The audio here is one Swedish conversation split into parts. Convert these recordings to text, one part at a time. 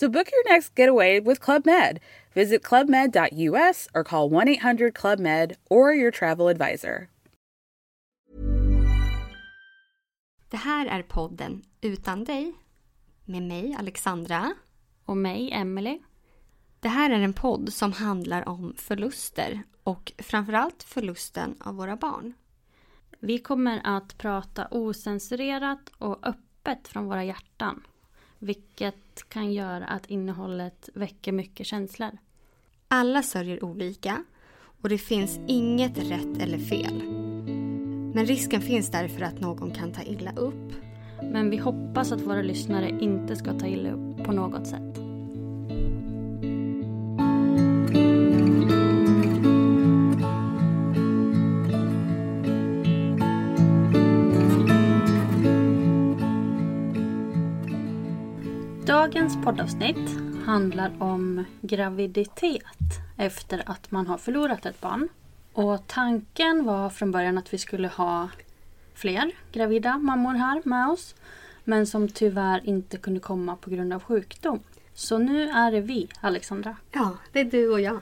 So book your next getaway with Club Med. Visit clubmed.us or call 1 800 Club Med or your travel advisor. Det här är podden Utan dig med mig Alexandra. Och mig, Emily. Det här är en podd som handlar om förluster och framförallt förlusten av våra barn. Vi kommer att prata osensurerat och öppet från våra hjärtan. Vilket kan göra att innehållet väcker mycket känslor. Alla sörjer olika och det finns inget rätt eller fel. Men risken finns därför att någon kan ta illa upp. Men vi hoppas att våra lyssnare inte ska ta illa upp på något sätt. Dagens poddavsnitt handlar om graviditet efter att man har förlorat ett barn. Och tanken var från början att vi skulle ha fler gravida mammor här med oss. Men som tyvärr inte kunde komma på grund av sjukdom. Så nu är det vi, Alexandra. Ja, det är du och jag.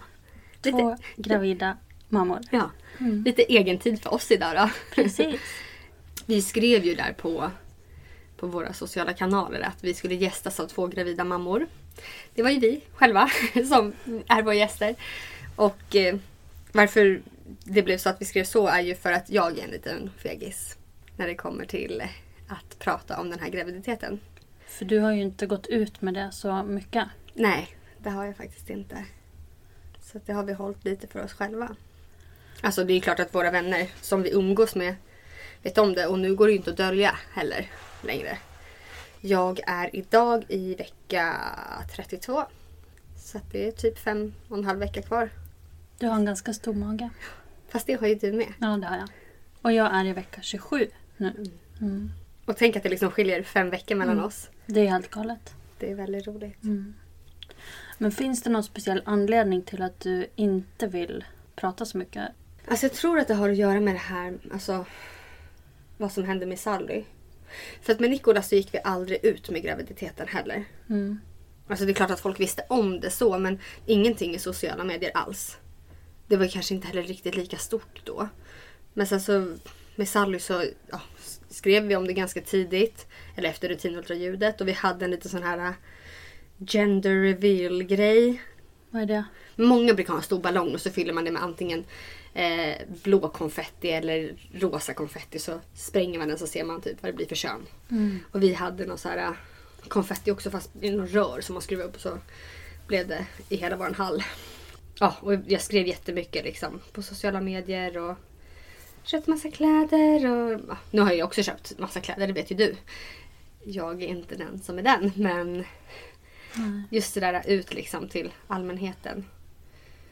Två gravida mammor. Ja, lite egen tid för oss idag då. Precis. Vi skrev ju där på, på våra sociala kanaler att vi skulle gästas av två gravida mammor. Det var ju vi själva som är våra gäster. Och eh, varför det blev så att vi skrev så är ju för att jag är en liten fegis när det kommer till att prata om den här graviditeten. För du har ju inte gått ut med det så mycket. Nej, det har jag faktiskt inte. Så det har vi hållit lite för oss själva. Alltså det är klart att våra vänner som vi umgås med vet om det och nu går det ju inte att dölja heller längre. Jag är idag i vecka 32. Så det är typ fem och en halv vecka kvar. Du har en ganska stor mage. Fast det har ju du med. Ja, det har jag. Och jag är i vecka 27 nu. Mm. Och tänk att det liksom skiljer fem veckor mellan Mm. oss. Det är helt galet. Det är väldigt roligt. Men finns det någon speciell anledning till att du inte vill prata så mycket? Alltså jag tror att det har att göra med det här, alltså vad som hände med Sally. För att med Nicolas så gick vi aldrig ut med graviditeten heller. Mm. Alltså det är klart att folk visste om det så men ingenting i sociala medier alls. Det var kanske inte heller riktigt lika stort då. Men sen så med Sally så ja, skrev vi om det ganska tidigt. Eller efter rutinultraljudet och vi hade en liten sån här äh, gender reveal grej. Vad är det? Många brukar ha en stor ballong och så fyller man det med antingen eh, blå konfetti eller rosa konfetti. Så spränger man den så ser man typ vad det blir för kön. Och vi hade någon så här äh, konfetti också fast i någon rör som man skruvar upp och så blev det i hela våran hall. Ja, och jag skrev jättemycket liksom på sociala medier och köpte massa kläder och ja, nu har jag också köpt massa kläder, det vet ju du. Jag är inte den som är den men just det där ut liksom till allmänheten.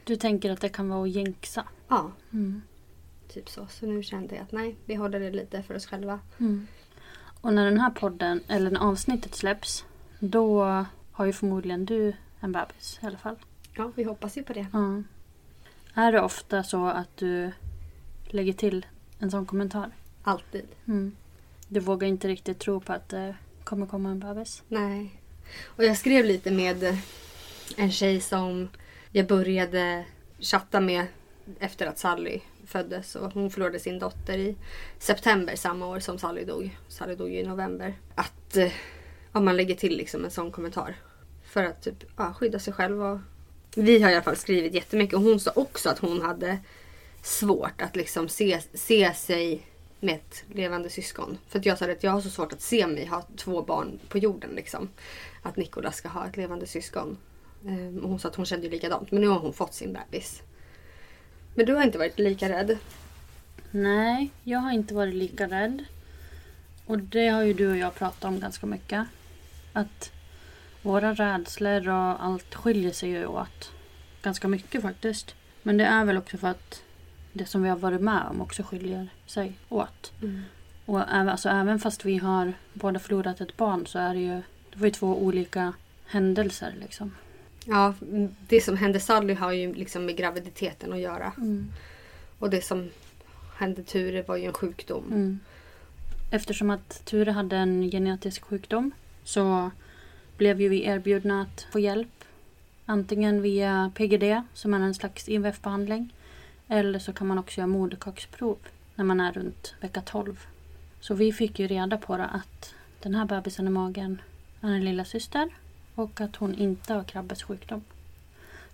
Du tänker att det kan vara att jinxa? Ja, Mm. typ så. Så nu kände jag att nej, vi håller det lite för oss själva. Och när den här podden, eller när avsnittet släpps, då har ju förmodligen du en bebis i alla fall. Ja, vi hoppas ju på det. Ja. Är det ofta så att du lägger till en sån kommentar? Alltid. Mm. Du vågar inte riktigt tro på att det kommer komma en bebis? Nej. Och jag skrev lite med en tjej som jag började chatta med efter att Sally föddes. Och hon förlorade sin dotter i september samma år som Sally dog. Sally dog ju i november. Att eh, om man lägger till liksom en sån kommentar. För att typ, ja, skydda sig själv. Och... Vi har i alla fall skrivit jättemycket. Och hon sa också att hon hade svårt att liksom se, se sig med ett levande syskon. För att jag sa att jag har så svårt att se mig ha två barn på jorden. Liksom. Att Nicolas ska ha ett levande syskon. Ehm, och hon sa att hon kände likadant. Men nu har hon fått sin bebis. Men du har inte varit lika rädd? Nej, jag har inte varit lika rädd. Och det har ju du och jag pratat om ganska mycket. Att Våra rädslor och allt skiljer sig ju åt ganska mycket faktiskt. Men det är väl också för att det som vi har varit med om också skiljer sig åt. Mm. Och även, alltså, även fast vi har båda förlorat ett barn så är det ju, det var ju två olika händelser liksom. Ja, det som hände Sally har ju liksom med graviditeten att göra. Och det som hände Ture var ju en sjukdom. Mm. Eftersom att Ture hade en genetisk sjukdom så blev ju vi erbjudna att få hjälp. Antingen via PGD som är en slags IVF-behandling. Eller så kan man också göra moderkaksprov när man är runt vecka 12. Så vi fick ju reda på att den här bebisen i magen är en lilla syster och att hon inte har Krabbes sjukdom.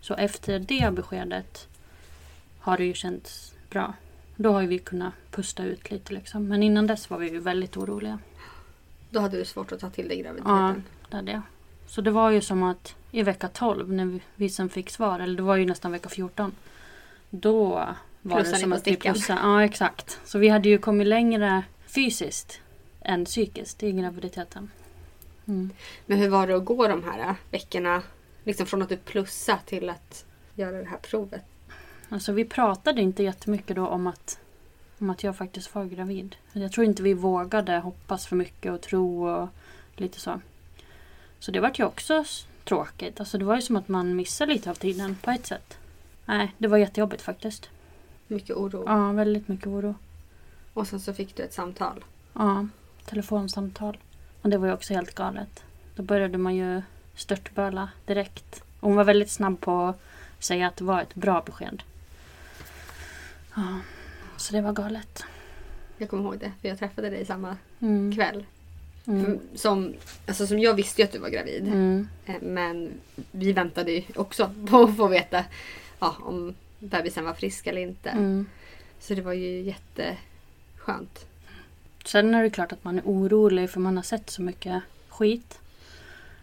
Så efter det beskedet har det ju känts bra. Då har vi kunnat pusta ut lite liksom. Men innan dess var vi ju väldigt oroliga. Då hade du svårt att ta till dig Ja, graviditeten. det är det. Så det var ju som att i vecka 12 när vi, vi sen fick svar, eller det var ju nästan vecka 14. Då var Plussade det som att vi plussade. Ja, exakt. Så vi hade ju kommit längre fysiskt än psykiskt i graviditeten. Mm. Men hur var det att gå de här veckorna? Liksom från att du plussade till att göra det här provet. Alltså vi pratade inte jättemycket då om att, om att jag faktiskt var gravid. Jag tror inte vi vågade hoppas för mycket och tro och lite så. Så det var ju också tråkigt. Alltså det var ju som att man missade lite av tiden på ett sätt. Nej, det var jättejobbigt faktiskt. Mycket oro. Ja, väldigt mycket oro. Och sen så fick du ett samtal. Ja, telefonsamtal. Och det var ju också helt galet. Då började man ju störtböla direkt. Och hon var väldigt snabb på att säga att det var ett bra besked. Ja, så det var galet. Jag kommer ihåg det, för jag träffade dig samma Mm. kväll. Mm. För Som, alltså som jag visste ju att du var gravid. Mm. Eh, Men vi väntade ju också på att få veta ja, om bebisen var frisk eller inte. Mm. Så det var ju jätteskönt. Sen är det klart att man är orolig för man har sett så mycket skit.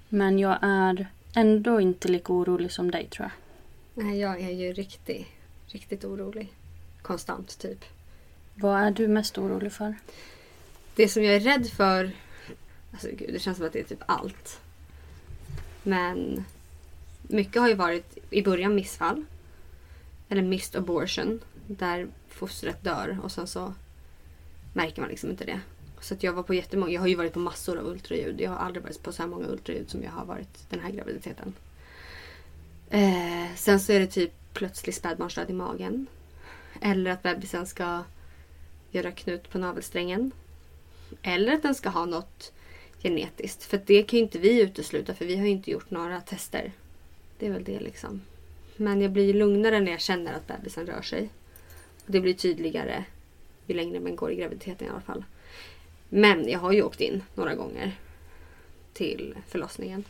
Men jag är ändå inte lika orolig som dig tror jag. Nej, jag är ju riktigt, riktigt orolig. Konstant typ. Vad är du mest orolig för? Det som jag är rädd för... Alltså gud, det känns som att det är typ allt. Men mycket har ju varit i början missfall. Eller missed abortion. Där fostret dör och sen så märker man liksom inte det. Så att jag var på jättemånga, jag har ju varit på massor av ultraljud. Jag har aldrig varit på så här många ultraljud som jag har varit den här graviditeten. Eh, sen så är det typ plötslig spädbarnsdöd i magen. Eller att bebisen ska göra knut på navelsträngen. Eller att den ska ha något genetiskt. För det kan ju inte vi utesluta för vi har ju inte gjort några tester. Det är väl det liksom. Men jag blir ju lugnare när jag känner att bebisen rör sig. Och det blir tydligare ju längre man går i graviditeten i alla fall. Men jag har ju åkt in några gånger till förlossningen.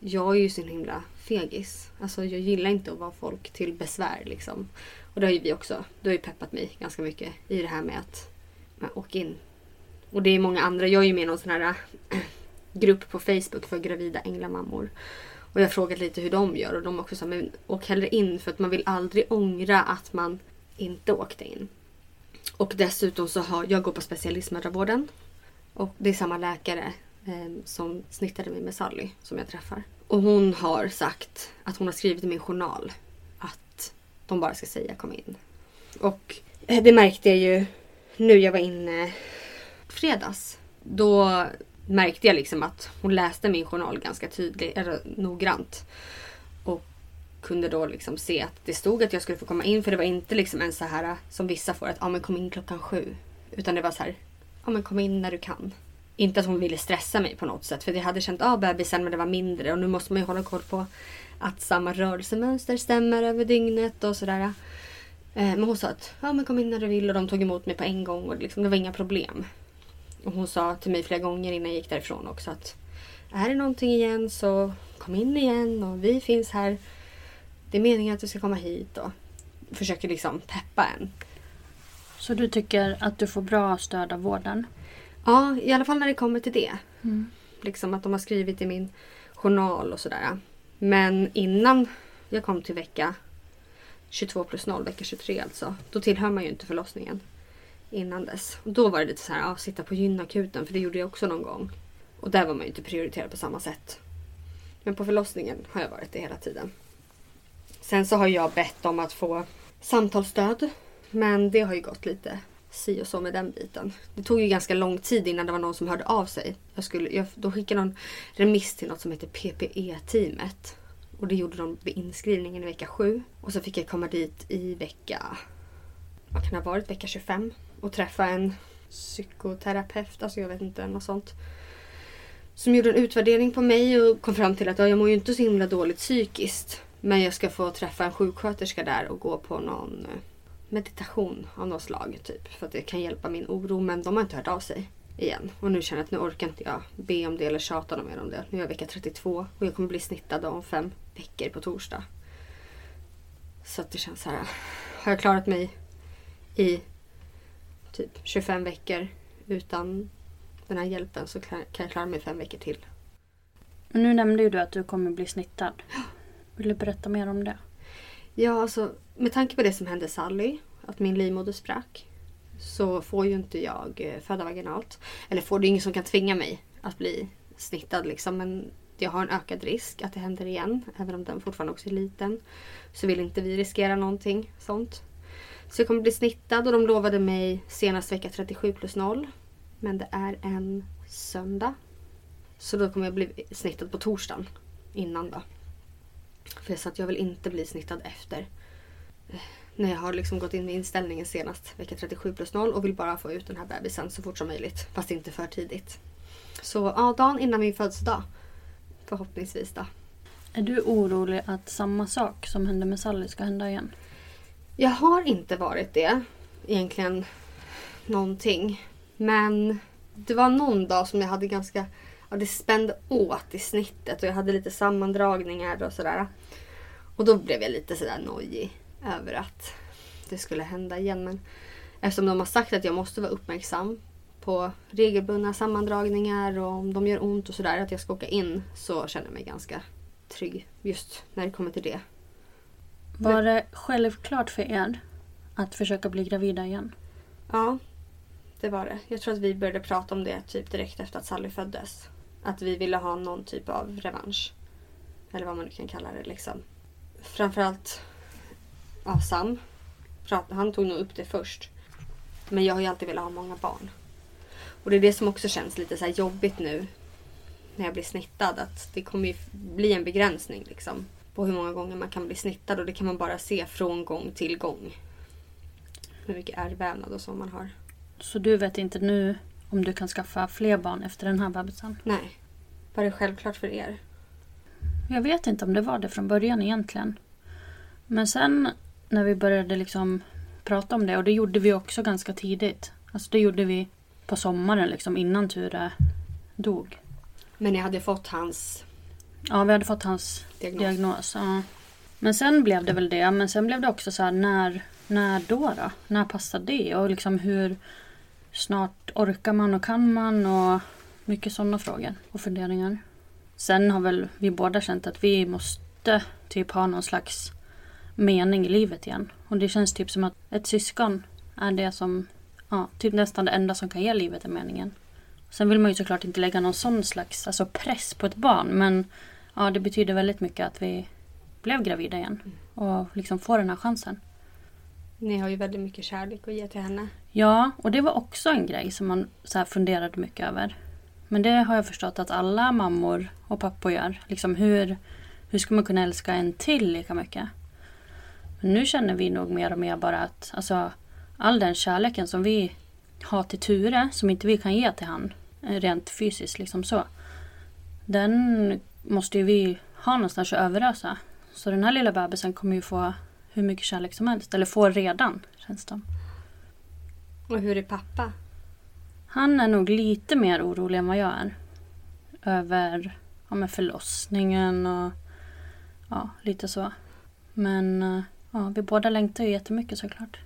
Jag är ju så himla fegis. Alltså jag gillar inte att vara folk till besvär liksom. Och det har ju vi också. Du har ju peppat mig ganska mycket i det här med att men, åk in. Och det är många andra. Jag är ju med i någon sån här äh, grupp på Facebook för gravida änglamammor. Och jag har frågat lite hur de gör och de också sa men åk hellre in för att man vill aldrig ångra att man inte åkte in. Och dessutom så har jag går på specialistmödravården. Och det är samma läkare eh, som snittade mig med Sally som jag träffar. Och hon har sagt att hon har skrivit i min journal att de bara ska säga kom in. Och eh, det märkte jag ju nu jag var inne fredags. Då märkte jag liksom att hon läste min journal ganska tydligt, eller noggrant. Kunde då liksom se att det stod att jag skulle få komma in för det var inte liksom en så här eh, som vissa får att ah, men kom in klockan sju. Utan det var så här, ah, men kom in när du kan. Inte att hon ville stressa mig på något sätt för jag hade känt av bebisen men det var mindre och nu måste man ju hålla koll på att samma rörelsemönster stämmer över dygnet och sådär. Eh, men hon sa att ja, men kom in när du vill och de tog emot mig på en gång och liksom, det var inga problem. Och hon sa till mig flera gånger innan jag gick därifrån också att är det någonting igen så kom in igen och vi finns här. Det är meningen att du ska komma hit och försöker liksom peppa en. Så du tycker att du får bra stöd av vården? Ja, i alla fall när det kommer till det. Mm. Liksom att de har skrivit i min journal och sådär. Men innan jag kom till vecka 22 plus 0, vecka 23 alltså. Då tillhör man ju inte förlossningen. Innan dess. Och då var det lite så här, ja, sitta på gynakuten för det gjorde jag också någon gång. Och där var man ju inte prioriterad på samma sätt. Men på förlossningen har jag varit det hela tiden. Sen så har jag bett om att få samtalsstöd. Men det har ju gått lite si och så med den biten. Det tog ju ganska lång tid innan det var någon som hörde av sig. Jag skulle, jag, då skickade någon remiss till något som heter PPE-teamet. Och det gjorde de vid inskrivningen i vecka 7. Och så fick jag komma dit i vecka... Vad kan det ha varit? Vecka 25. Och träffa en psykoterapeut, alltså jag vet inte, något sånt. Som gjorde en utvärdering på mig och kom fram till att ja, jag mår ju inte så himla dåligt psykiskt. Men jag ska få träffa en sjuksköterska där och gå på någon eh, meditation av något slag. Typ, för att det kan hjälpa min oro. Men de har inte hört av sig igen. Och nu känner jag att nu orkar inte jag be om det eller tjata mer om det. Nu är jag vecka 32 och jag kommer bli snittad om fem veckor på torsdag. Så att det känns så här. Har jag klarat mig i typ 25 veckor utan den här hjälpen så kan jag klara mig fem veckor till. Men nu nämnde ju du att du kommer bli snittad. Vill du berätta mer om det? Ja, alltså med tanke på det som hände Sally, att min livmoder sprack, så får ju inte jag eh, föda vaginalt. Eller får, det är ingen som kan tvinga mig att bli snittad liksom. Men jag har en ökad risk att det händer igen. Även om den fortfarande också är liten. Så vill inte vi riskera någonting sånt. Så jag kommer bli snittad och de lovade mig senast vecka 37 plus 0. Men det är en söndag. Så då kommer jag bli snittad på torsdagen innan då. För jag sa att jag vill inte bli snittad efter. Eh, när jag har liksom gått in med inställningen senast vecka 37 plus 0 och vill bara få ut den här bebisen så fort som möjligt. Fast inte för tidigt. Så ja, dagen innan min födelsedag. Förhoppningsvis då. Är du orolig att samma sak som hände med Sally ska hända igen? Jag har inte varit det. Egentligen någonting. Men det var någon dag som jag hade ganska... Ja, det spände åt i snittet och jag hade lite sammandragningar och sådär. Och då blev jag lite sådär nojig över att det skulle hända igen. Men eftersom de har sagt att jag måste vara uppmärksam på regelbundna sammandragningar och om de gör ont och sådär, att jag ska åka in, så känner jag mig ganska trygg just när det kommer till det. Var det självklart för er att försöka bli gravida igen? Ja, det var det. Jag tror att vi började prata om det typ direkt efter att Sally föddes. Att vi ville ha någon typ av revansch. Eller vad man nu kan kalla det liksom. Framförallt ja, Sam. Han tog nog upp det först. Men jag har ju alltid velat ha många barn. Och det är det som också känns lite så jobbigt nu. När jag blir snittad. Att det kommer ju bli en begränsning liksom. På hur många gånger man kan bli snittad. Och det kan man bara se från gång till gång. Hur mycket ärrvävnad och så man har. Så du vet inte nu om du kan skaffa fler barn efter den här bebisen? Nej. Var det självklart för er? Jag vet inte om det var det från början egentligen. Men sen när vi började liksom prata om det och det gjorde vi också ganska tidigt. Alltså det gjorde vi på sommaren liksom innan Ture dog. Men ni hade fått hans Ja, vi hade fått hans diagnos. diagnos ja. Men sen blev det väl det. Men sen blev det också så här, när, när då då? När passar det? Och liksom hur snart orkar man och kan man? Och mycket sådana frågor och funderingar. Sen har väl vi båda känt att vi måste typ ha någon slags mening i livet igen. Och det känns typ som att ett syskon är det som, ja, typ nästan det enda som kan ge livet en meningen. Sen vill man ju såklart inte lägga någon sån slags alltså press på ett barn. Men ja, det betyder väldigt mycket att vi blev gravida igen. Och liksom får den här chansen. Ni har ju väldigt mycket kärlek att ge till henne. Ja, och det var också en grej som man så funderade mycket över. Men det har jag förstått att alla mammor och pappor gör. Liksom hur, hur ska man kunna älska en till lika mycket? Men nu känner vi nog mer och mer bara att alltså, all den kärleken som vi har till Ture, som inte vi kan ge till han eh, rent fysiskt liksom så. Den måste ju vi ha någonstans att överösa. Så den här lilla bebisen kommer ju få hur mycket kärlek som helst. Eller får redan, känns det Och hur är pappa? Han är nog lite mer orolig än vad jag är. Över ja, med förlossningen och ja, lite så. Men eh, Ja, vi båda längtar ju jättemycket såklart.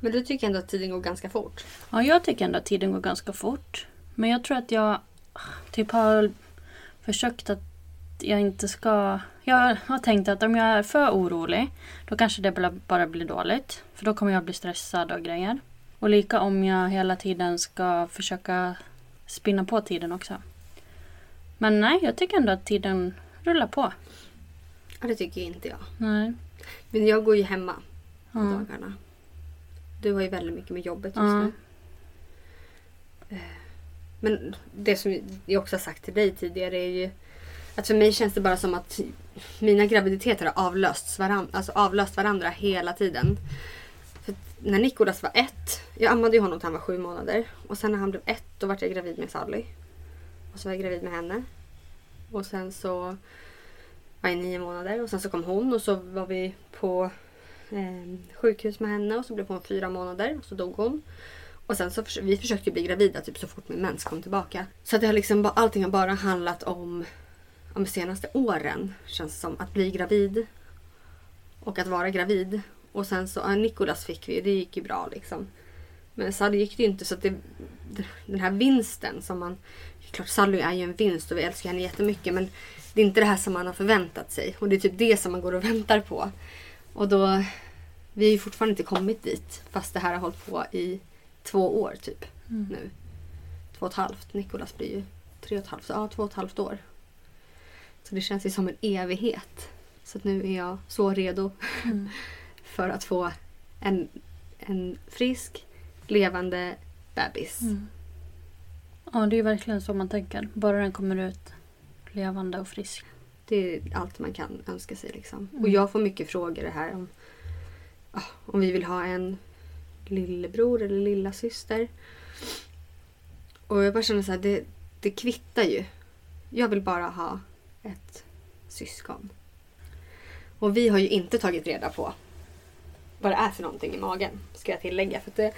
Men du tycker ändå att tiden går ganska fort? Ja, jag tycker ändå att tiden går ganska fort. Men jag tror att jag typ har försökt att jag inte ska... Jag har tänkt att om jag är för orolig då kanske det bara blir dåligt. För då kommer jag bli stressad och grejer. Och lika om jag hela tiden ska försöka spinna på tiden också. Men nej, jag tycker ändå att tiden rullar på. Ja, det tycker inte jag. Nej. Men jag går ju hemma på Ja. dagarna. Du har ju väldigt mycket med jobbet just Ja. nu. Eh, Men det som jag också har sagt till dig tidigare är ju att för mig känns det bara som att mina graviditeter har avlöst varandra, alltså avlöst varandra hela tiden. För när Nikolas var ett, jag ammade ju honom till han var sju månader. Och sen när han blev ett då var jag gravid med Sally. Och så var jag gravid med henne. Och sen så var jag nio månader och sen så kom hon och så var vi på eh, sjukhus med henne och så blev hon fyra månader och så dog hon. Och sen så vi försökte bli gravida typ så fort min mens kom tillbaka. Så att det har liksom, allting har bara handlat om de senaste åren känns det som att bli gravid och att vara gravid. Och sen så, ja, Nikolas fick vi, det gick ju bra liksom. Men Sally gick det ju inte så att det, den här vinsten som man... Klart Sally är ju en vinst och vi älskar henne jättemycket men det är inte det här som man har förväntat sig. Och det är typ det som man går och väntar på. Och då... Vi har ju fortfarande inte kommit dit fast det här har hållit på i två år typ Mm. nu. Två och ett halvt. Nikolas blir ju tre och ett halvt. Ja, två och ett halvt år. Så det känns ju som en evighet. Så nu är jag så redo Mm. för att få en, en frisk, levande bebis. Mm. Ja, det är ju verkligen så man tänker. Bara den kommer ut levande och frisk. Det är allt man kan önska sig. Liksom. Och Mm. jag får mycket frågor det här om, om vi vill ha en lillebror eller lilla syster. Och jag bara känner så här, det, det kvittar ju. Jag vill bara ha ett syskon. Och vi har ju inte tagit reda på vad det är för någonting i magen, ska jag tillägga. För det,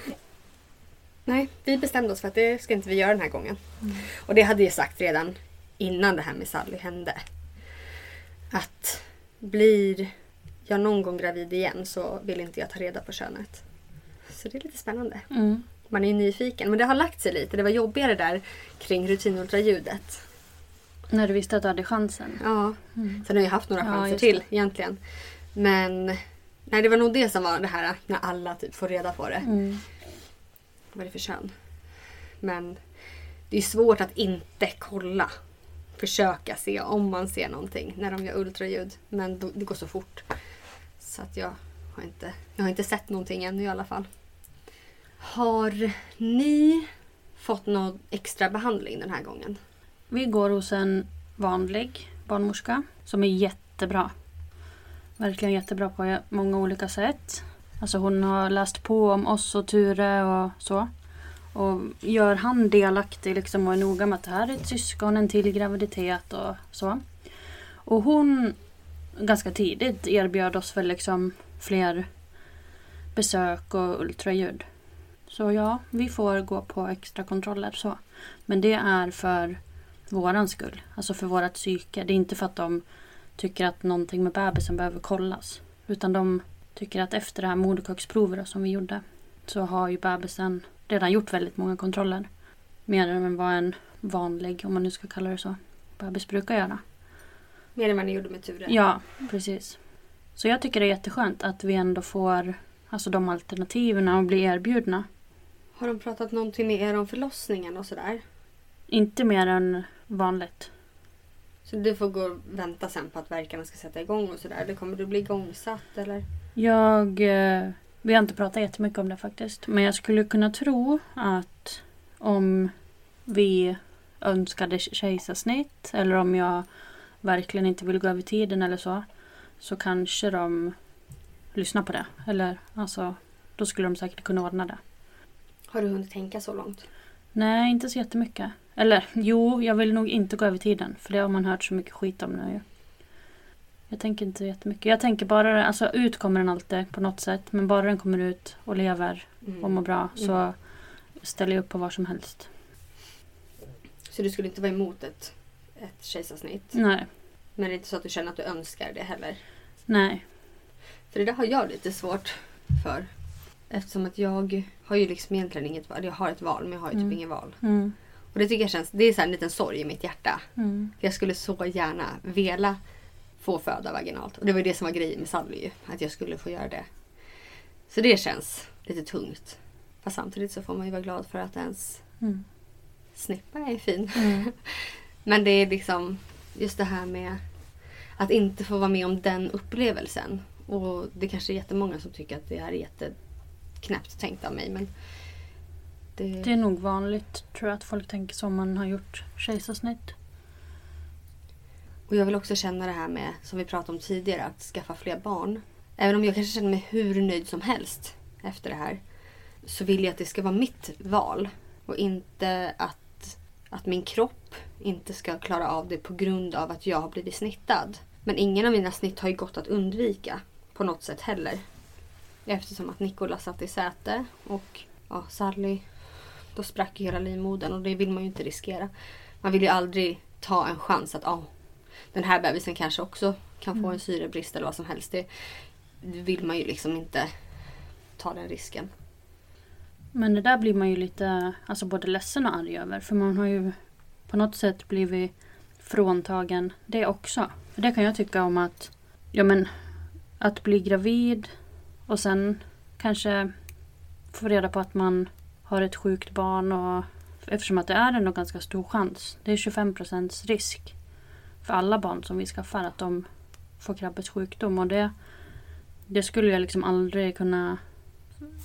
nej, vi bestämde oss för att det ska inte vi göra den här gången. Och det hade jag sagt redan innan det här med Sally hände. Att blir jag någon gång gravid igen så vill inte jag ta reda på könet. Så det är lite spännande. Mm. Man är ju nyfiken. Men det har lagt sig lite. Det var jobbigare där kring rutinultraljudet. När du visste att du hade chansen. Ja. Mm. Sen har jag haft några Ja, chanser just till egentligen. Men nej, det var nog det som var det här när alla typ får reda på det. Mm. Vad är det för kön? Men det är svårt att inte kolla. Försöka se om man ser någonting när de gör ultraljud. Men då- det går så fort. Så att jag har inte, jag har inte sett någonting ännu i alla fall. Har ni fått någon extra behandling den här gången? Vi går hos en vanlig barnmorska som är jättebra. Verkligen jättebra på många olika sätt. Alltså hon har läst på om oss och Ture och så. Och gör han delaktig liksom och är noga med att det här är ett syskon, en till graviditet och så. Och hon ganska tidigt erbjöd oss väl liksom fler besök och ultraljud. Så ja, vi får gå på extra kontroller så. Men det är för våran skull. Alltså för vårat psyke. Det är inte för att de tycker att någonting med bebisen behöver kollas. Utan de tycker att efter det här moderkaksprovet som vi gjorde så har ju bebisen redan gjort väldigt många kontroller. Mer än vad en vanlig, om man nu ska kalla det så, bebis brukar göra. Mer än vad ni gjorde med Ture? Ja, precis. Så jag tycker det är jätteskönt att vi ändå får alltså de alternativen och blir erbjudna. Har de pratat någonting med er om förlossningen och sådär? Inte mer än vanligt. Så du får gå och vänta sen på att verkarna ska sätta igång och sådär? Eller kommer du bli igångsatt eller? Jag... Eh, vi har inte pratat jättemycket om det faktiskt. Men jag skulle kunna tro att om vi önskade kejsarsnitt eller om jag verkligen inte vill gå över tiden eller så. Så kanske de lyssnar på det. Eller alltså, då skulle de säkert kunna ordna det. Har du hunnit tänka så långt? Nej, inte så jättemycket. Eller jo, jag vill nog inte gå över tiden. För det har man hört så mycket skit om nu. Jag tänker inte jättemycket. Jag tänker bara, alltså ut kommer den alltid på något sätt. Men bara den kommer ut och lever Mm. och mår bra så ställer jag upp på vad som helst. Så du skulle inte vara emot ett, ett kejsarsnitt? Nej, Men det är inte så att du känner att du önskar det heller? nej. För det där har jag lite svårt för. Eftersom att jag har ju liksom egentligen inget val. Jag har ett val men jag har ju typ Mm. inget val. Mm, Och det tycker jag känns, det är så en liten sorg i mitt hjärta. mm, För jag skulle så gärna vilja få föda vaginalt. Och det var det som var grejen med Sally ju. Att jag skulle få göra det. Så det känns lite tungt. Fast samtidigt så får man ju vara glad för att ens mm, snippa är fin. mm. Men det är liksom just det här med att inte få vara med om den upplevelsen. Och det kanske är jättemånga som tycker att det är jätteknäppt tänkt av mig. Men det... Det är nog vanligt tror jag att folk tänker så om man har gjort kejsarsnitt. Och jag vill också känna det här med, som vi pratade om tidigare, att skaffa fler barn. Även om jag kanske känner mig hur nöjd som helst efter det här. Så vill jag att det ska vara mitt val. Och inte att, att min kropp inte ska klara av det på grund av att jag har blivit snittad. Men ingen av mina snitt har ju gått att undvika på något sätt heller. Eftersom att Nikola satt i säte och ja, Sally, då sprack ju hela livmodern och det vill man ju inte riskera. Man vill ju aldrig ta en chans att oh, den här bebisen kanske också kan få en syrebrist eller vad som helst. Det vill man ju liksom inte ta den risken. Men det där blir man ju lite alltså både ledsen och arg över. För man har ju på något sätt blivit fråntagen det också. För det kan jag tycka om att, ja men, att bli gravid och sen kanske få reda på att man har ett sjukt barn och eftersom att det är en ganska stor chans. Det är 25 procents risk för alla barn som vi skaffar att de får Krabbes sjukdom och det, det skulle jag liksom aldrig kunna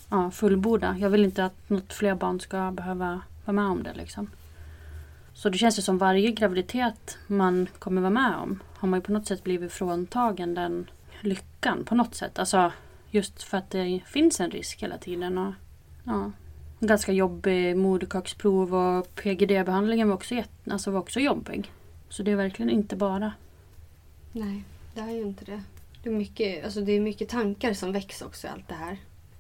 ja, fullborda. Jag vill inte att något fler barn ska behöva vara med om det liksom. Så det känns ju som varje graviditet man kommer vara med om har man ju på något sätt blivit fråntagen den lyckan på något sätt. Alltså just för att det finns en risk hela tiden. Och, ja, ganska jobbig moderkaksprov och PGD-behandlingen var också, alltså var också jobbig. Så det är verkligen inte bara. Nej, det är ju inte det. Det är mycket, alltså det är mycket tankar som väcks också i allt det här.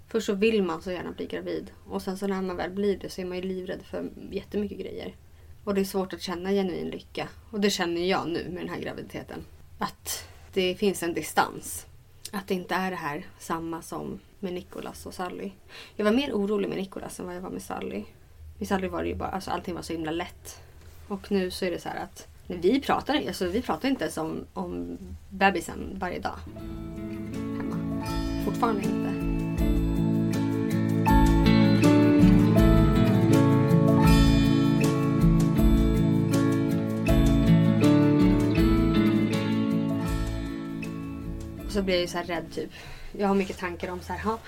Först så vill man så gärna bli gravid och sen så när man väl blir det så är man ju livrädd för jättemycket grejer. Och det är svårt att känna genuin lycka. Och det känner jag nu med den här graviditeten. Att det finns en distans. Att det inte är det här samma som med Nicolas och Sally. Jag var mer orolig med Nicolas än vad jag var med Sally. Med Sally var det ju bara, alltså allting var så himla lätt. Och nu så är det så här att vi pratar, alltså vi pratar inte ens om, om bebisen varje dag. Hemma. Fortfarande inte. Så blir jag ju så rädd typ. Jag har mycket tankar om så här, ha,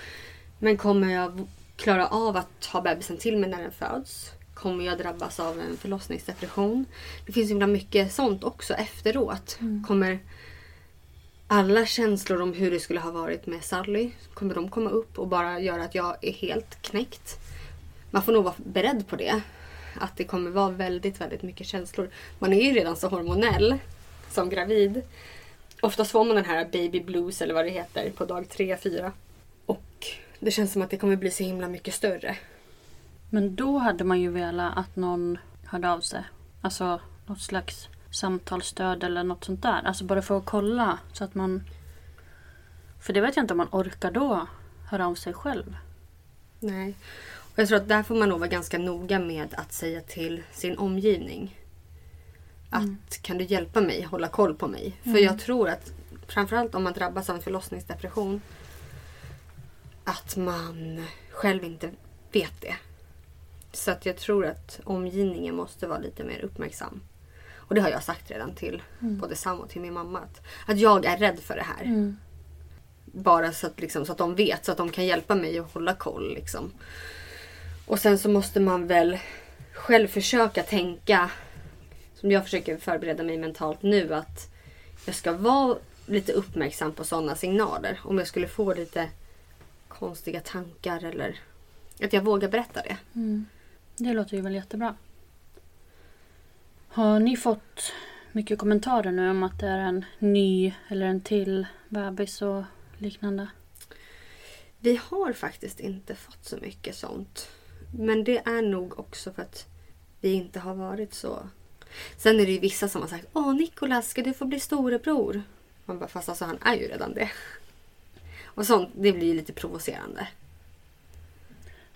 men kommer jag klara av att ha bebisen till mig när den föds? Kommer jag drabbas av en förlossningsdepression? Det finns himla mycket sånt också efteråt. Mm. Kommer alla känslor om hur det skulle ha varit med Sally, kommer de komma upp och bara göra att jag är helt knäckt? Man får nog vara beredd på det. Att det kommer vara väldigt, väldigt mycket känslor. Man är ju redan så hormonell som gravid. Oftast får man den här baby blues eller vad det heter på dag tre, fyra. Och det känns som att det kommer bli så himla mycket större. Men då hade man ju velat att någon hörde av sig. Alltså något slags samtalsstöd eller något sånt där. Alltså bara för att kolla så att man... För det vet jag inte om man orkar då höra av sig själv. Nej. Och jag tror att där får man nog vara ganska noga med att säga till sin omgivning. Att kan du hjälpa mig hålla koll på mig? För jag tror att framförallt om man drabbas av en förlossningsdepression att man själv inte vet det. Så att jag tror att omgivningen måste vara lite mer uppmärksam. Och det har jag sagt redan till både Sam och till min mamma. Att, att jag är rädd för det här. Mm. Bara så att, liksom, så att de vet, så att de kan hjälpa mig att hålla koll. Liksom. Och sen så måste man väl själv försöka tänka, som jag försöker förbereda mig mentalt nu, att jag ska vara lite uppmärksam på sådana signaler. Om jag skulle få lite konstiga tankar eller att jag vågar berätta det. Mm. Det låter ju väl jättebra. Har ni fått mycket kommentarer nu om att det är en ny eller en till bebis och liknande? Vi har faktiskt inte fått så mycket sånt. Men det är nog också för att vi inte har varit så... Sen är det ju vissa som har sagt Åh Nikolas, ska du få bli storebror? Man bara, fast alltså han är ju redan det. Och sånt, det blir ju lite provocerande.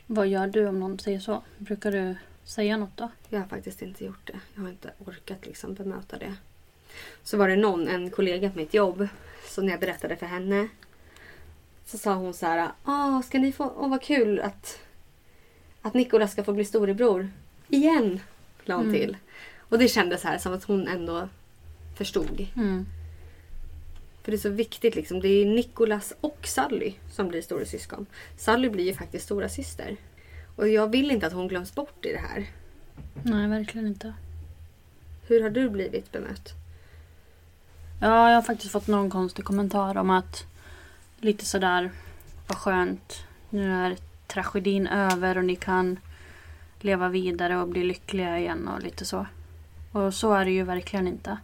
Vad gör du om någon säger så? Brukar du säga något då? Jag har faktiskt inte gjort det. Jag har inte orkat liksom bemöta det. Så var det någon, en kollega på mitt jobb, så när jag berättade för henne så sa hon så här, Åh, ska ni få, åh vad kul att, att Nikolas ska få bli storebror. Igen, la hon Mm. till. Och det kändes här som att hon ändå förstod. Mm. För det är så viktigt liksom. Det är Nicholas och Sally som blir stora syskon. Sally blir ju faktiskt stora syster. Och jag vill inte att hon glöms bort i det här. Nej, verkligen inte. Hur har du blivit bemött? Ja, jag har faktiskt fått någon konstig kommentar om att lite sådär, vad skönt. Nu är tragedin över och ni kan leva vidare och bli lyckliga igen och lite så. Och så är det ju verkligen inte.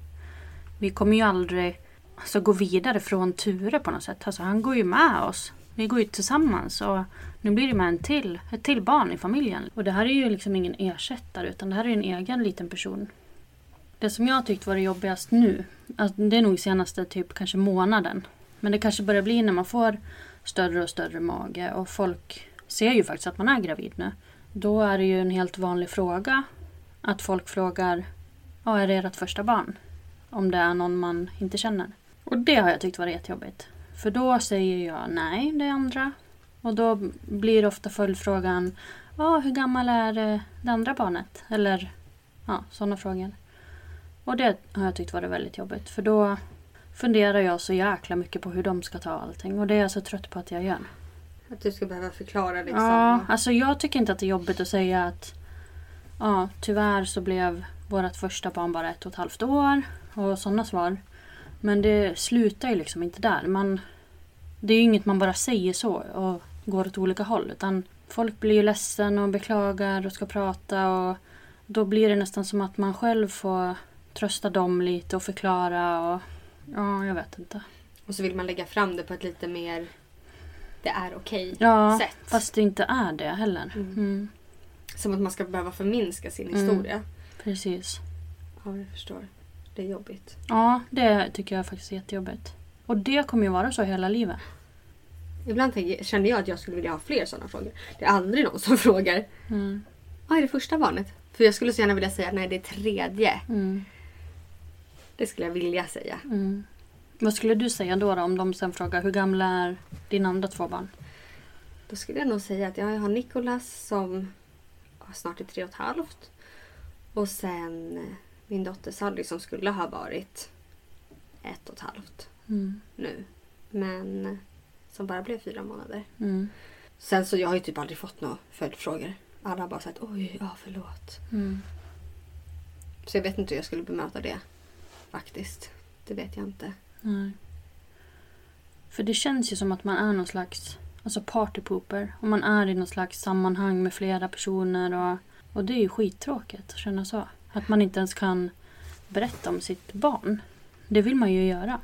Vi kommer ju aldrig alltså, gå vidare från Ture på något sätt. Alltså, han går ju med oss. Vi går ju tillsammans och nu blir det med en till, ett till barn i familjen. Och det här är ju liksom ingen ersättare utan det här är en egen liten person. Det som jag tyckt var det jobbigast nu, alltså, det är nog senaste typ kanske månaden. Men det kanske börjar bli när man får större och större mage och folk ser ju faktiskt att man är gravid nu. Då är det ju en helt vanlig fråga att folk frågar Ja, är det ert första barn? Om det är någon man inte känner. Och det har jag tyckt varit jättejobbigt. För då säger jag nej, det är andra. Och då blir ofta följdfrågan Ja, hur gammal är det andra barnet? Eller ja, sådana frågor. Och det har jag tyckt varit väldigt jobbigt. För då funderar jag så jäkla mycket på hur de ska ta allting. Och det är jag så trött på att jag gör. Att du ska behöva förklara liksom. Ja, alltså jag tycker inte att det är jobbigt att säga att ja, tyvärr så blev vårt första barn bara ett och ett halvt år och sådana svar. Men det slutar ju liksom inte där. Man, det är ju inget man bara säger så och går åt olika håll. Utan folk blir ju ledsen och beklagar och ska prata och då blir det nästan som att man själv får trösta dem lite och förklara och ja, jag vet inte. Och så vill man lägga fram det på ett lite mer det är okej Ja, sätt. fast det inte är det heller. Mm. Mm, Som att man ska behöva förminska sin Mm. historia. Precis. Ja, jag förstår. Det är jobbigt. Ja, det tycker jag faktiskt är jättejobbigt. Och det kommer ju vara så hela livet. Ibland tänker, känner jag att jag skulle vilja ha fler sådana frågor. Det är aldrig någon som frågar. Mm. Vad är det första barnet? För jag skulle så gärna vilja säga nej det är tredje. Mm. Det skulle jag vilja säga. Mm. Vad skulle du säga då, då om de sen frågar hur gamla är dina andra två barn? Då skulle jag nog säga att jag har Nikolas som snart är tre och ett halvt. Och sen eh, min dotter Sally som skulle ha varit ett och ett halvt Mm. nu. Men eh, som bara blev fyra månader. Mm. Sen så jag har ju typ aldrig fått några följdfrågor. Alla har bara sagt oj, ja förlåt. Mm. Så jag vet inte hur jag skulle bemöta det. Faktiskt. Det vet jag inte. Nej. För det känns ju som att man är någon slags alltså partypooper. Och man är i någon slags sammanhang med flera personer. Och, och det är ju skittråkigt att känna så. Att man inte ens kan berätta om sitt barn. Det vill man ju göra.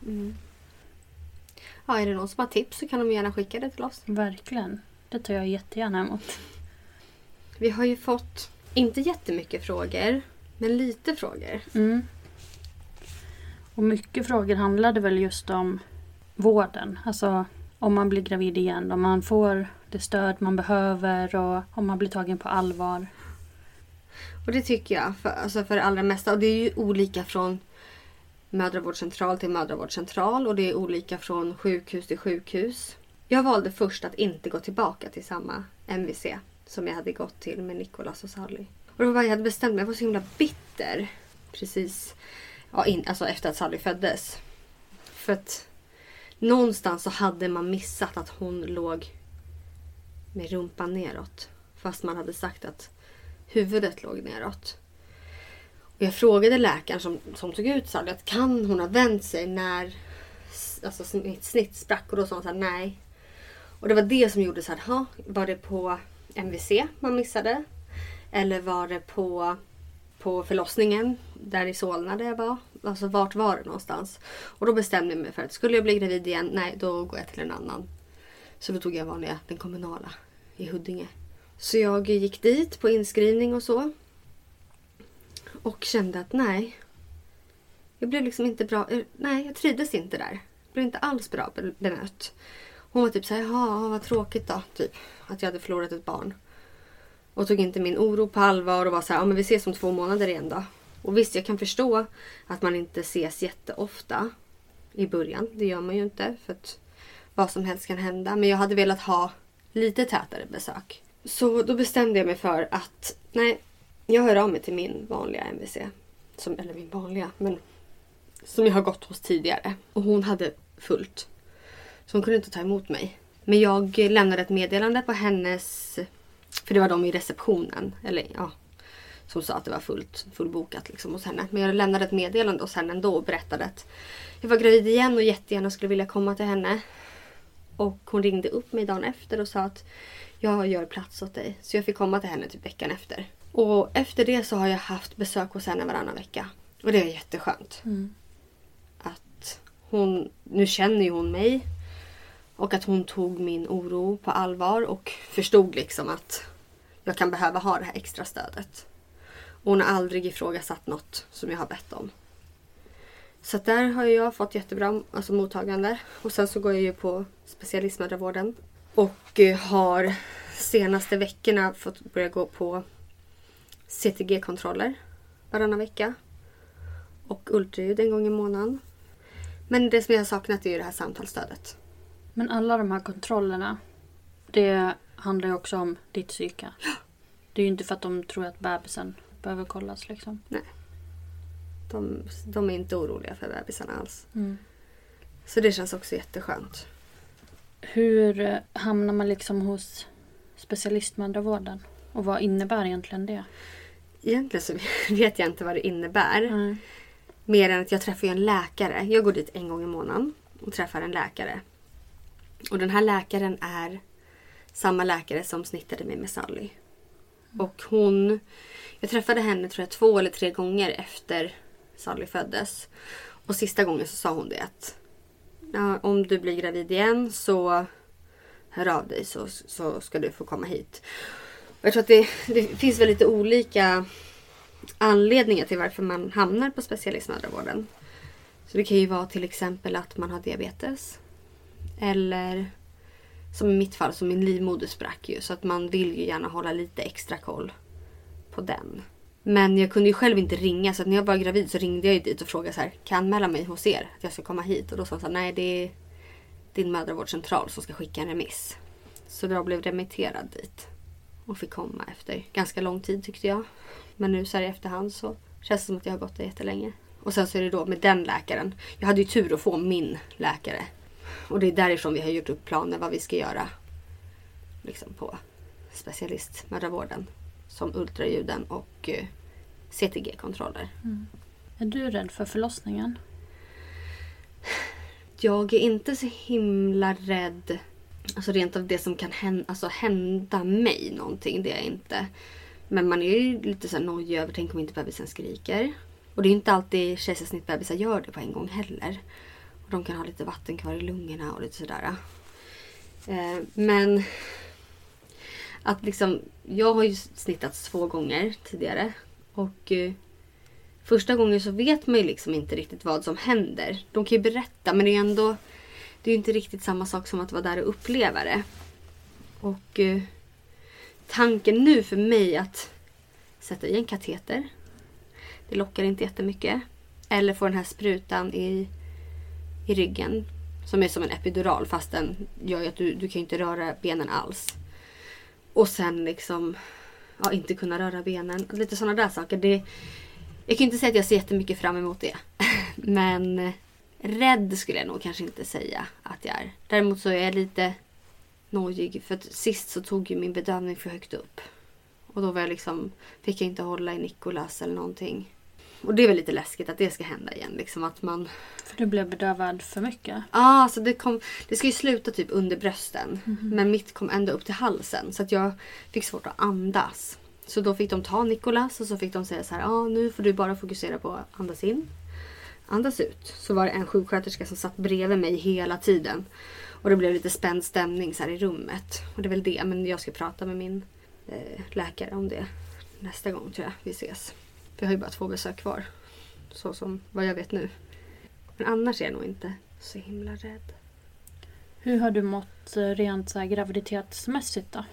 Ja, är det någon som har tips så kan de gärna skicka det till oss. Verkligen. Det tar jag jättegärna emot. Vi har ju fått, inte jättemycket frågor, men lite frågor. Mm. Och mycket frågor handlade väl just om vården. Alltså om man blir gravid igen, om man får det stöd man behöver och om man blir tagen på allvar. Och det tycker jag, för, alltså för det allra mesta. Och det är ju olika från mödravårdscentral till mödravårdscentral och det är olika från sjukhus till sjukhus. Jag valde först att inte gå tillbaka till samma MVC som jag hade gått till med Nicolas och Sally. Och det var jag hade bestämt mig. Jag var så himla bitter. Precis ja, in, alltså efter att Sally föddes. För att någonstans så hade man missat att hon låg med rumpan neråt. Fast man hade sagt att huvudet låg neråt. Och jag frågade läkaren som, som tog ut Sally att kan hon ha vänt sig när alltså, mitt snitt sprack? Och då sa hon så här, nej. Och det var det som gjorde så här, ha, var det på MVC man missade? Eller var det på, på förlossningen där i Solna där jag var? Alltså vart var det någonstans? Och då bestämde jag mig för att skulle jag bli gravid igen, nej då går jag till en annan. Så då tog jag vanliga, den kommunala i Huddinge. Så jag gick dit på inskrivning och så. Och kände att nej. Jag blev liksom inte bra. Eh, nej, jag trivdes inte där. Jag blev inte alls bra bemött. Hon var typ såhär, jaha vad tråkigt då. Typ att jag hade förlorat ett barn. Och tog inte min oro på allvar och var så här, ja men vi ses om två månader igen då. Och visst, jag kan förstå att man inte ses jätteofta i början. Det gör man ju inte för att vad som helst kan hända. Men jag hade velat ha lite tätare besök. Så då bestämde jag mig för att nej, jag hör av mig till min vanliga MVC. som, eller min vanliga, men som jag har gått hos tidigare. Och hon hade fullt. Så hon kunde inte ta emot mig. Men jag lämnade ett meddelande på hennes, för det var de i receptionen, eller ja, som sa att det var fullt, fullbokat liksom hos henne. Men jag lämnade ett meddelande hos henne ändå och berättade att jag var gravid igen och jättegärna skulle vilja komma till henne. Och hon ringde upp mig dagen efter och sa att jag gör plats åt dig. Så jag fick komma till henne typ veckan efter. Och efter det så har jag haft besök hos henne varannan vecka. Och det är jätteskönt. Mm. Att hon, nu känner ju hon mig. Och att hon tog min oro på allvar och förstod liksom att jag kan behöva ha det här extra stödet. Och hon har aldrig ifrågasatt något som jag har bett om. Så där har jag fått jättebra alltså, mottagande. Och sen så går jag ju på specialistmödravården. Och eh, har senaste veckorna fått börja gå på CTG-kontroller varannan vecka. Och ultraljud en gång i månaden. Men det som jag har saknat är ju det här samtalsstödet. Men alla de här kontrollerna, det handlar ju också om ditt psyke. Det är ju inte för att de tror att bebisen behöver kollas liksom. De, de är inte oroliga för bebisarna alls. Mm. Så det känns också jätteskönt. Hur eh, hamnar man liksom hos specialistmödravården? Och vad innebär egentligen det? Egentligen så vet jag inte vad det innebär. Mm. Mer än att jag träffar en läkare. Jag går dit en gång i månaden och träffar en läkare. Och den här läkaren är samma läkare som snittade mig med Sally. Och hon... Jag träffade henne tror jag två eller tre gånger efter Sally föddes. Och sista gången så sa hon det att ja, om du blir gravid igen så hör av dig så, så ska du få komma hit. Och jag tror att det, det finns väl lite olika anledningar till varför man hamnar på specialistmödravården. Så det kan ju vara till exempel att man har diabetes. Eller som i mitt fall, så min livmoder sprack ju. Så att man vill ju gärna hålla lite extra koll på den. Men jag kunde ju själv inte ringa så att när jag var gravid så ringde jag ju dit och frågade så här, kan jag anmäla mig hos er? Att jag ska komma hit? Och då sa han så här, nej det är din mödravårdscentral som ska skicka en remiss. Så jag blev remitterad dit. Och fick komma efter ganska lång tid tyckte jag. Men nu så här i efterhand så känns det som att jag har gått där jättelänge. Och sen så är det då med den läkaren. Jag hade ju tur att få min läkare. Och det är därifrån vi har gjort upp planer vad vi ska göra. Liksom på specialistmödravården. Som ultraljuden och eh, CTG-kontroller. Är du rädd för förlossningen? Jag är inte så himla rädd. Alltså rent av det som kan hända, alltså hända mig någonting. Det är jag inte. Men man är ju lite så här nojig över tänk om inte bebisen skriker. Och det är inte alltid kejsarsnittbebisar gör det på en gång heller. Och de kan ha lite vatten kvar i lungorna och lite sådär. Eh, men att liksom, jag har ju snittats två gånger tidigare. Och eh, första gången så vet man ju liksom inte riktigt vad som händer. De kan ju berätta men det är ju ändå det är ju inte riktigt samma sak som att vara där och uppleva det. Och eh, tanken nu för mig att sätta i en kateter. Det lockar inte jättemycket. Eller få den här sprutan i, i ryggen. Som är som en epidural fast den gör ju att du, du kan inte röra benen alls. Och sen liksom ja, inte kunna röra benen. Lite sådana där saker. Det, jag kan inte säga att jag ser jättemycket fram emot det. Men eh, rädd skulle jag nog kanske inte säga att jag är. Däremot så är jag lite nojig. För att sist så tog ju min bedövning för högt upp. Och då var jag liksom, fick jag inte hålla i Nikolas eller någonting. Och det är väl lite läskigt att det ska hända igen. Liksom att man... För du blev bedövad för mycket? Ja, ah, alltså det, kom, det ska ju sluta typ under brösten. Men mitt kom ända upp till halsen. Så att jag fick svårt att andas. Så då fick de ta Nikolas och så fick de säga så här. Ah, nu får du bara fokusera på att andas in. Andas ut. Så var det en sjuksköterska som satt bredvid mig hela tiden. Och det blev lite spänd stämning så här i rummet. Och det är väl det. Men jag ska prata med min eh, läkare om det nästa gång tror jag vi ses. För jag har ju bara två besök kvar. Så som vad jag vet nu. Men annars är jag nog inte så himla rädd. Hur har du mått eh, rent så här graviditetsmässigt då?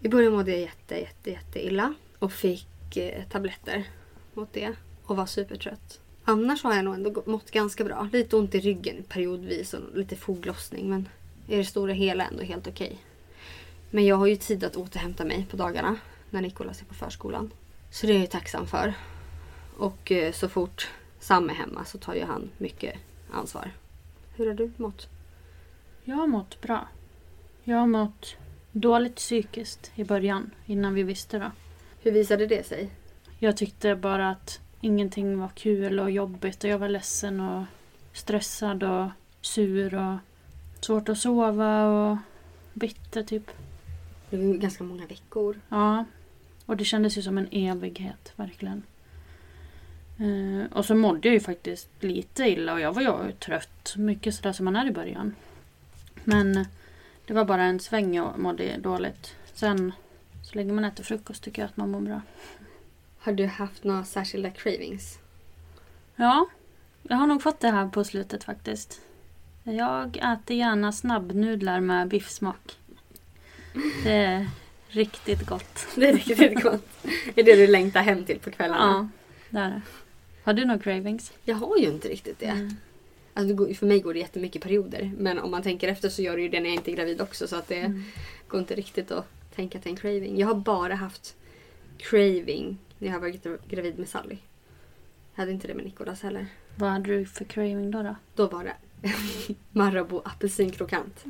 I början mådde jag jätte, jätte, jätte illa. Och fick eh, tabletter mot det. Och var supertrött. Annars har jag nog ändå mått ganska bra. Lite ont i ryggen periodvis och lite foglossning. Men i det stora hela ändå helt okej. Men jag har ju tid att återhämta mig på dagarna. När Nikolas är på förskolan. Så det är jag tacksam för. Och eh, så fort Sam är hemma så tar ju han mycket ansvar. Hur har du mått? Jag har mått bra. Jag har mått dåligt psykiskt i början, innan vi visste det. Hur visade det sig? Jag tyckte bara att ingenting var kul och jobbigt och jag var ledsen och stressad och sur och svårt att sova och bitter typ. Det var ganska många veckor. Ja. Och det kändes ju som en evighet, verkligen. Eh, och så mådde jag ju faktiskt lite illa och jag var ju trött. Mycket sådär som man är i början. Men det var bara en sväng jag mådde dåligt. Sen så länge man äter frukost tycker jag att man mår bra. Har du haft några särskilda cravings? Ja, jag har nog fått det här på slutet faktiskt. Jag äter gärna snabbnudlar med biffsmak. Det är riktigt gott. Det är riktigt gott. är det du längtar hem till på kvällarna? Ja, det är det. Har du några cravings? Jag har ju inte riktigt det. Mm. Alltså, det för mig går det jättemycket perioder. Men om man tänker efter så gör det ju det när jag inte är gravid också. Så att det Mm. går inte riktigt att tänka att det är en craving. Jag har bara haft craving när jag varit gravid med Sally. Jag hade inte det med Nikolas heller. Vad hade du för craving då? då? Då var det Marabou apelsinkrokant.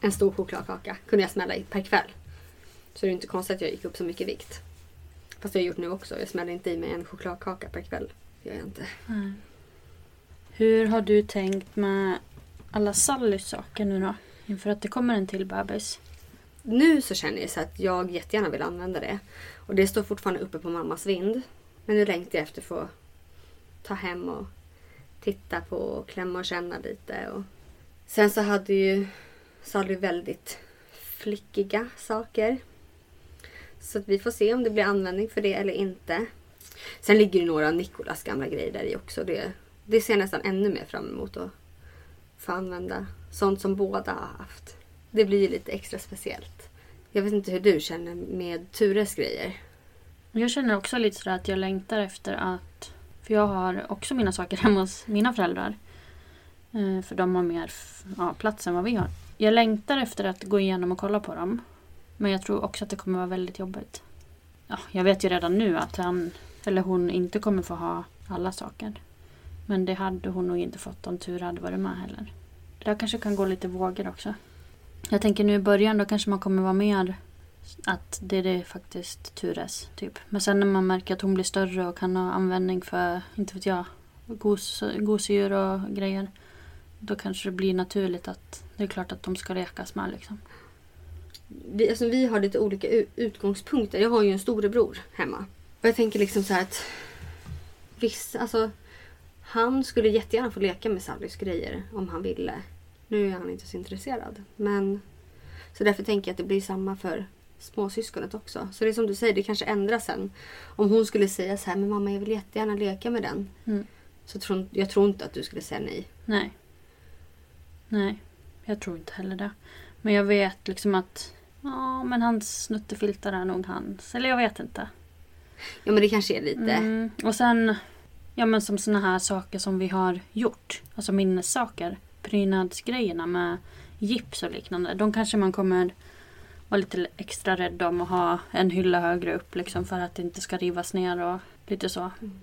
En stor chokladkaka kunde jag smälla i per kväll. Så det är inte konstigt att jag gick upp så mycket vikt. Fast det har jag gjort nu också. Jag smäller inte i mig en chokladkaka per kväll. Det gör jag inte. Nej. Hur har du tänkt med alla Sallys saker nu då? Inför att det kommer en till bebis. Nu så känner jag så att jag jättegärna vill använda det. Och det står fortfarande uppe på mammas vind. Men nu längtar jag efter att få ta hem och titta på och klämma och känna lite. Och... Sen så hade ju Sally väldigt flickiga saker. Så att vi får se om det blir användning för det eller inte. Sen ligger det några av Nikolas gamla grejer där i också. Det, det ser jag nästan ännu mer fram emot att få använda. Sånt som båda har haft. Det blir ju lite extra speciellt. Jag vet inte hur du känner med Tures grejer. Jag känner också lite sådär att jag längtar efter att... För jag har också mina saker hemma hos mina föräldrar. Eh, för de har mer ja, plats än vad vi har. Jag längtar efter att gå igenom och kolla på dem. Men jag tror också att det kommer vara väldigt jobbigt. Ja, jag vet ju redan nu att han eller hon inte kommer få ha alla saker. Men det hade hon nog inte fått om Ture hade varit med heller. Det där kanske kan gå lite vågor också. Jag tänker nu i början då kanske man kommer vara mer att det är det faktiskt Tures typ. Men sen när man märker att hon blir större och kan ha användning för, inte vet jag, gos, gosedjur och grejer. Då kanske det blir naturligt att det är klart att de ska lekas med liksom. Vi, alltså, vi har lite olika utgångspunkter. Jag har ju en storebror hemma. Och jag tänker liksom så här att vissa, alltså han skulle jättegärna få leka med Sallys grejer om han ville. Nu är han inte så intresserad. Men så därför tänker jag att det blir samma för småsyskonet också. Så det är som du säger, det kanske ändras sen. Om hon skulle säga så här, men mamma jag vill jättegärna leka med den. Mm. Så tror, jag tror inte att du skulle säga nej. Nej. Nej, jag tror inte heller det. Men jag vet liksom att ja, men hans snuttefiltar är nog hans. Eller jag vet inte. Ja men det kanske är lite. Mm. Och sen, ja men som såna här saker som vi har gjort. Alltså minnessaker. Prydnadsgrejerna med gips och liknande. De kanske man kommer vara lite extra rädd om och ha en hylla högre upp liksom för att det inte ska rivas ner och lite så. Mm.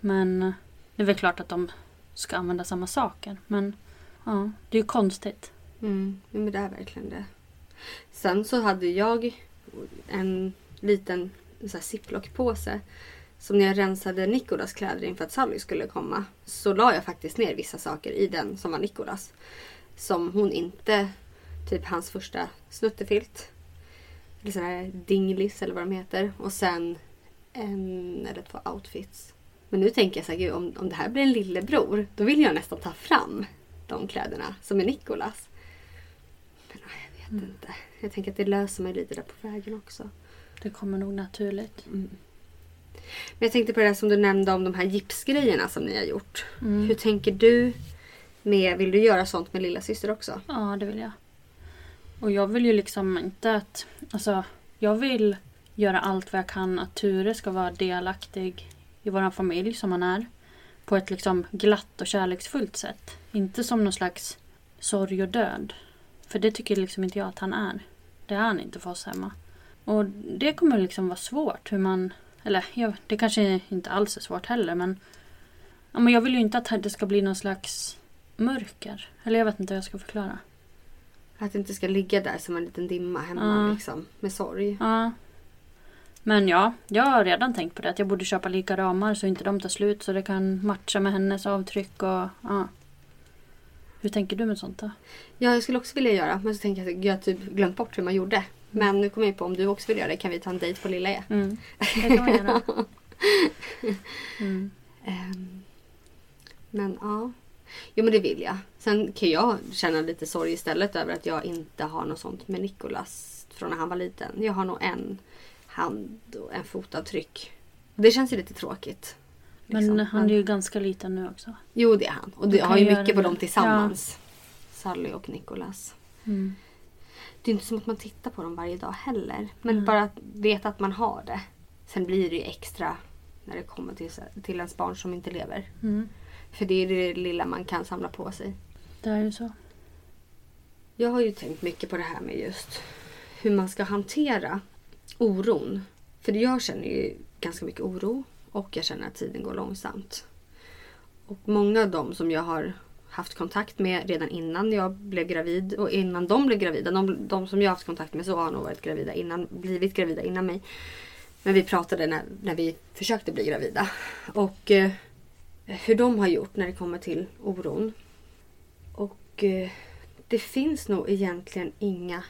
Men det är väl klart att de ska använda samma saker. Men ja, det är ju konstigt. Mm, men det är verkligen det. Sen så hade jag en liten ziplockpåse. ziplock-påse. Som när jag rensade Nikolas kläder inför att Sally skulle komma. Så la jag faktiskt ner vissa saker i den som var Nikolas. Som hon inte, typ hans första snuttefilt. Eller sån här dinglis eller vad de heter. Och sen en eller två outfits. Men nu tänker jag så här, gud, om, om det här blir en lillebror. Då vill jag nästan ta fram de kläderna som är Nikolas. Vet Mm. inte. Jag tänker att det löser mig lite där på vägen också. Det kommer nog naturligt. Mm. Men jag tänkte på det som du nämnde om de här gipsgrejerna som ni har gjort. Mm. Hur tänker du med, vill du göra sånt med lilla syster också? Ja, det vill jag. Och jag vill ju liksom inte att... Alltså, jag vill göra allt vad jag kan att Ture ska vara delaktig i vår familj som han är. På ett liksom glatt och kärleksfullt sätt. Inte som någon slags sorg och död. För det tycker liksom inte jag att han är. Det är han inte för oss hemma. Och det kommer liksom vara svårt hur man Eller ja, det kanske inte alls är svårt heller men... Ja, men jag vill ju inte att det ska bli någon slags mörker. Eller jag vet inte hur jag ska förklara. Att det inte ska ligga där som en liten dimma hemma Ja. liksom. Med sorg. Ja. Men ja, jag har redan tänkt på det. Att jag borde köpa lika ramar så inte de tar slut. Så det kan matcha med hennes avtryck och ja. Hur tänker du med sånt då? Ja, jag skulle också vilja göra. Men så tänker jag att jag har typ glömt bort hur man gjorde. Men nu kommer jag på om du också vill göra det kan vi ta en dejt på Lilla E. Mm. Det kan man göra. Mm. Ehm, men ja. Jo men det vill jag. Sen kan jag känna lite sorg istället över att jag inte har något sånt med Nikolas från när han var liten. Jag har nog en hand och en fotavtryck. Det känns ju lite tråkigt. Men liksom. han är ju ganska liten nu också. Jo det är han. Och Du det har ju mycket på dem tillsammans. Sally och Nikolas. Mm. Det är inte som att man tittar på dem varje dag heller. Men Mm. bara att veta att man har det. Sen blir det ju extra när det kommer till, till ens barn som inte lever. Mm. För det är det lilla man kan samla på sig. Det är ju så. Jag har ju tänkt mycket på det här med just hur man ska hantera oron. För jag känner ju ganska mycket oro och jag känner att tiden går långsamt. Och många av dem som jag har haft kontakt med redan innan jag blev gravid och innan de blev gravida. De, de som jag har haft kontakt med så har nog varit gravida innan, blivit gravida innan mig. Men vi pratade när, när vi försökte bli gravida. Och eh, hur de har gjort när det kommer till oron. Och eh, det finns nog egentligen inga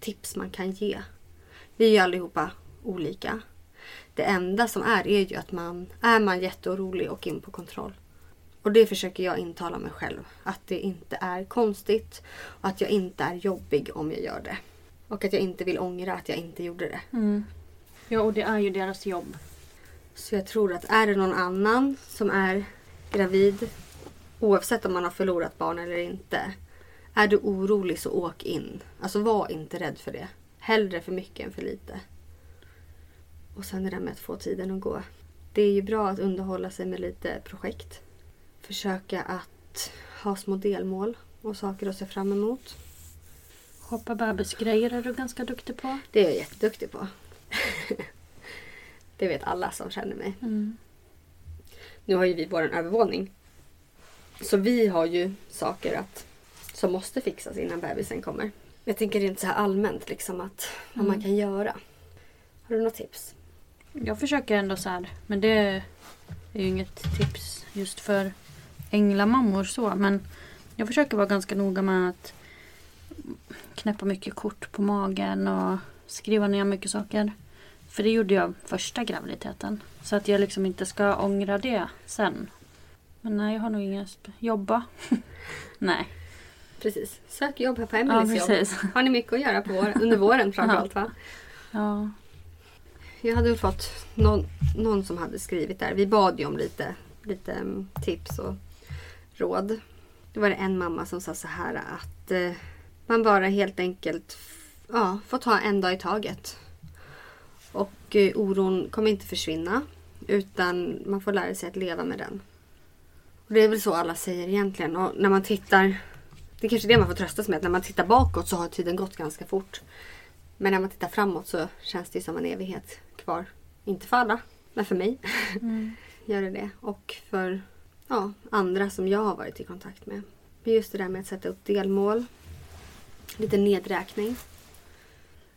tips man kan ge. Vi är ju allihopa olika. Det enda som är är ju att man är man jätteorolig och in på kontroll. Och det försöker jag intala mig själv. Att det inte är konstigt och att jag inte är jobbig om jag gör det. Och att jag inte vill ångra att jag inte gjorde det. Mm. Ja, och det är ju deras jobb. Så jag tror att är det någon annan som är gravid, oavsett om man har förlorat barn eller inte. Är du orolig så åk in. Alltså var inte rädd för det. Hellre för mycket än för lite. Och sen det där med att få tiden att gå. Det är ju bra att underhålla sig med lite projekt. Försöka att ha små delmål och saker att se fram emot. Shoppa bebisgrejer är du ganska duktig på. Det är jag jätteduktig på. det vet alla som känner mig. Mm. Nu har ju vi vår övervåning. Så vi har ju saker att, som måste fixas innan bebisen kommer. Jag tänker rent så här allmänt liksom att vad man Mm. kan göra. Har du några tips? Jag försöker ändå så här, men det är ju inget tips just för änglamammor så. Men jag försöker vara ganska noga med att knäppa mycket kort på magen och skriva ner mycket saker. För det gjorde jag första graviditeten. Så att jag liksom inte ska ångra det sen. Men nej, jag har nog inga... Jobba? nej. Precis. Sök jobb här på Ja, Emelies jobb. precis. Har ni mycket att göra på vår, under våren framförallt va? Ja. Jag hade fått någon, någon som hade skrivit där. Vi bad ju om lite, lite mm, tips och råd. Då var det en mamma som sa så här att eh, man bara helt enkelt ja, får ta en dag i taget. Och eh, oron kommer inte försvinna. Utan man får lära sig att leva med den. Och Det är väl så alla säger egentligen. Och när man tittar det är kanske det man får tröstas med. Att när man tittar bakåt så har tiden gått ganska fort. Men när man tittar framåt så känns det som en evighet kvar. Inte för alla, men för mig Mm. gör det det. Och för ja, andra som jag har varit i kontakt med. Men just det där med att sätta upp delmål. Lite nedräkning.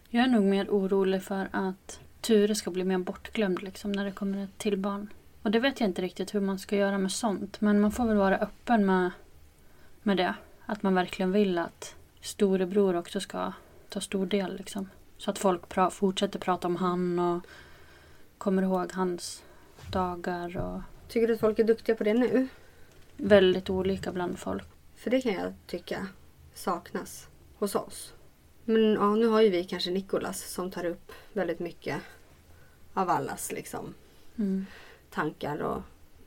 Jag är nog mer orolig för att Ture ska bli mer bortglömd liksom, när det kommer ett till barn. Och det vet jag inte riktigt hur man ska göra med sånt. Men man får väl vara öppen med, med det. Att man verkligen vill att storebror också ska ta stor del. Liksom. Så att folk pra- fortsätter prata om han och kommer ihåg hans dagar. Och Tycker du att folk är duktiga på det nu? väldigt olika bland folk. För det kan jag tycka saknas hos oss. Men ja, nu har ju vi kanske Nikolas som tar upp väldigt mycket av allas liksom, Mm. tankar. Och,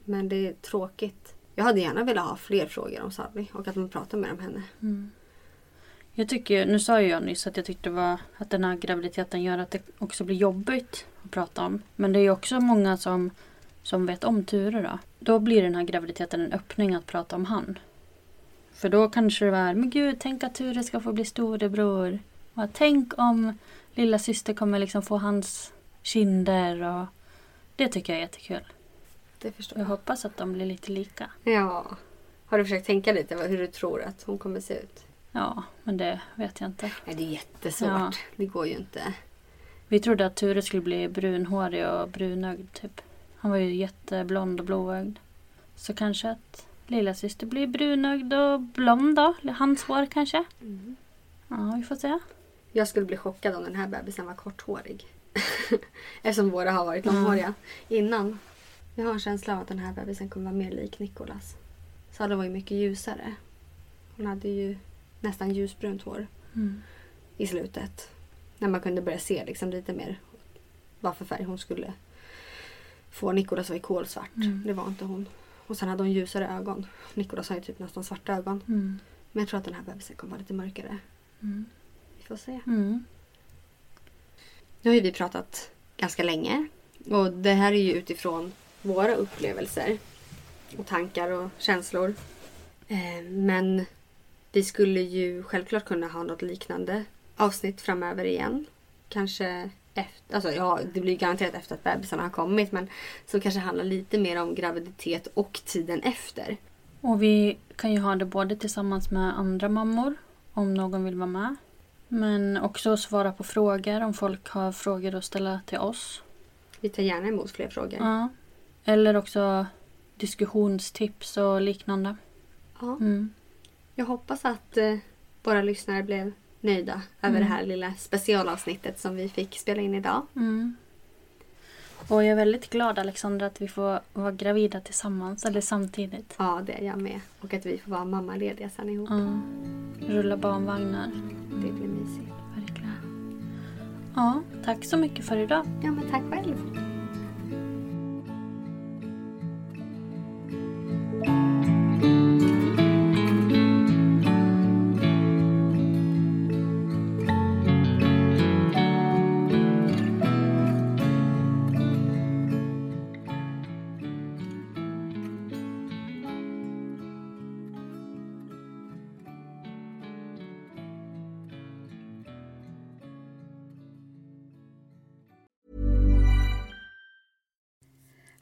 men det är tråkigt. Jag hade gärna velat ha fler frågor om Sally och att man pratar mer om henne. Mm. Jag tycker, nu sa ju jag nyss att jag tyckte var att den här graviditeten gör att det också blir jobbigt att prata om. Men det är ju också många som, som vet om Ture då. Då blir den här graviditeten en öppning att prata om han. För då kanske det var, men gud, tänk att Ture ska få bli storebror. Och tänk om lilla syster kommer liksom få hans kinder och Det tycker jag är jättekul. Det förstår Jag jag. hoppas att de blir lite lika. Ja. Har du försökt tänka lite hur du tror att hon kommer se ut? Ja, men det vet jag inte. Nej, det är jättesvårt. Ja. Det går ju inte. Vi trodde att Ture skulle bli brunhårig och brunögd typ. Han var ju jätteblond och blåögd. Så kanske att lilla syster blir brunögd och blond då. Hans hår kanske. Ja, vi får se. Jag skulle bli chockad om den här bebisen var korthårig. Eftersom våra har varit Mm. långhåriga innan. Jag har en känsla av att den här bebisen kommer vara mer lik Nikolas. Salla var ju mycket ljusare. Hon hade ju nästan ljusbrunt hår Mm. i slutet. När man kunde börja se liksom lite mer vad för färg hon skulle få. Nikolas var ju kolsvart. Mm. Det var inte hon. Och sen hade hon ljusare ögon. Nikolas har ju typ nästan svarta ögon. Mm. Men jag tror att den här bebisen kommer vara lite mörkare. Mm. Vi får se. Mm. Nu har ju vi pratat ganska länge. Och det här är ju utifrån våra upplevelser. Och tankar och känslor. Eh, Men vi skulle ju självklart kunna ha något liknande avsnitt framöver igen. Kanske efter, alltså ja det blir garanterat efter att bebisarna har kommit men som kanske handlar lite mer om graviditet och tiden efter. Och vi kan ju ha det både tillsammans med andra mammor om någon vill vara med. Men också svara på frågor om folk har frågor att ställa till oss. Vi tar gärna emot fler frågor. Ja. Eller också diskussionstips och liknande. Ja. Mm. Jag hoppas att eh, våra lyssnare blev nöjda över Mm. det här lilla specialavsnittet som vi fick spela in idag. Mm. Och jag är väldigt glad Alexandra att vi får vara gravida tillsammans, eller samtidigt. Ja, det är jag med. Och att vi får vara mammalediga sen ihop. Ja. Rulla barnvagnar. Det blir mysigt. Verkligen. Ja, tack så mycket för idag. Ja, men tack själv.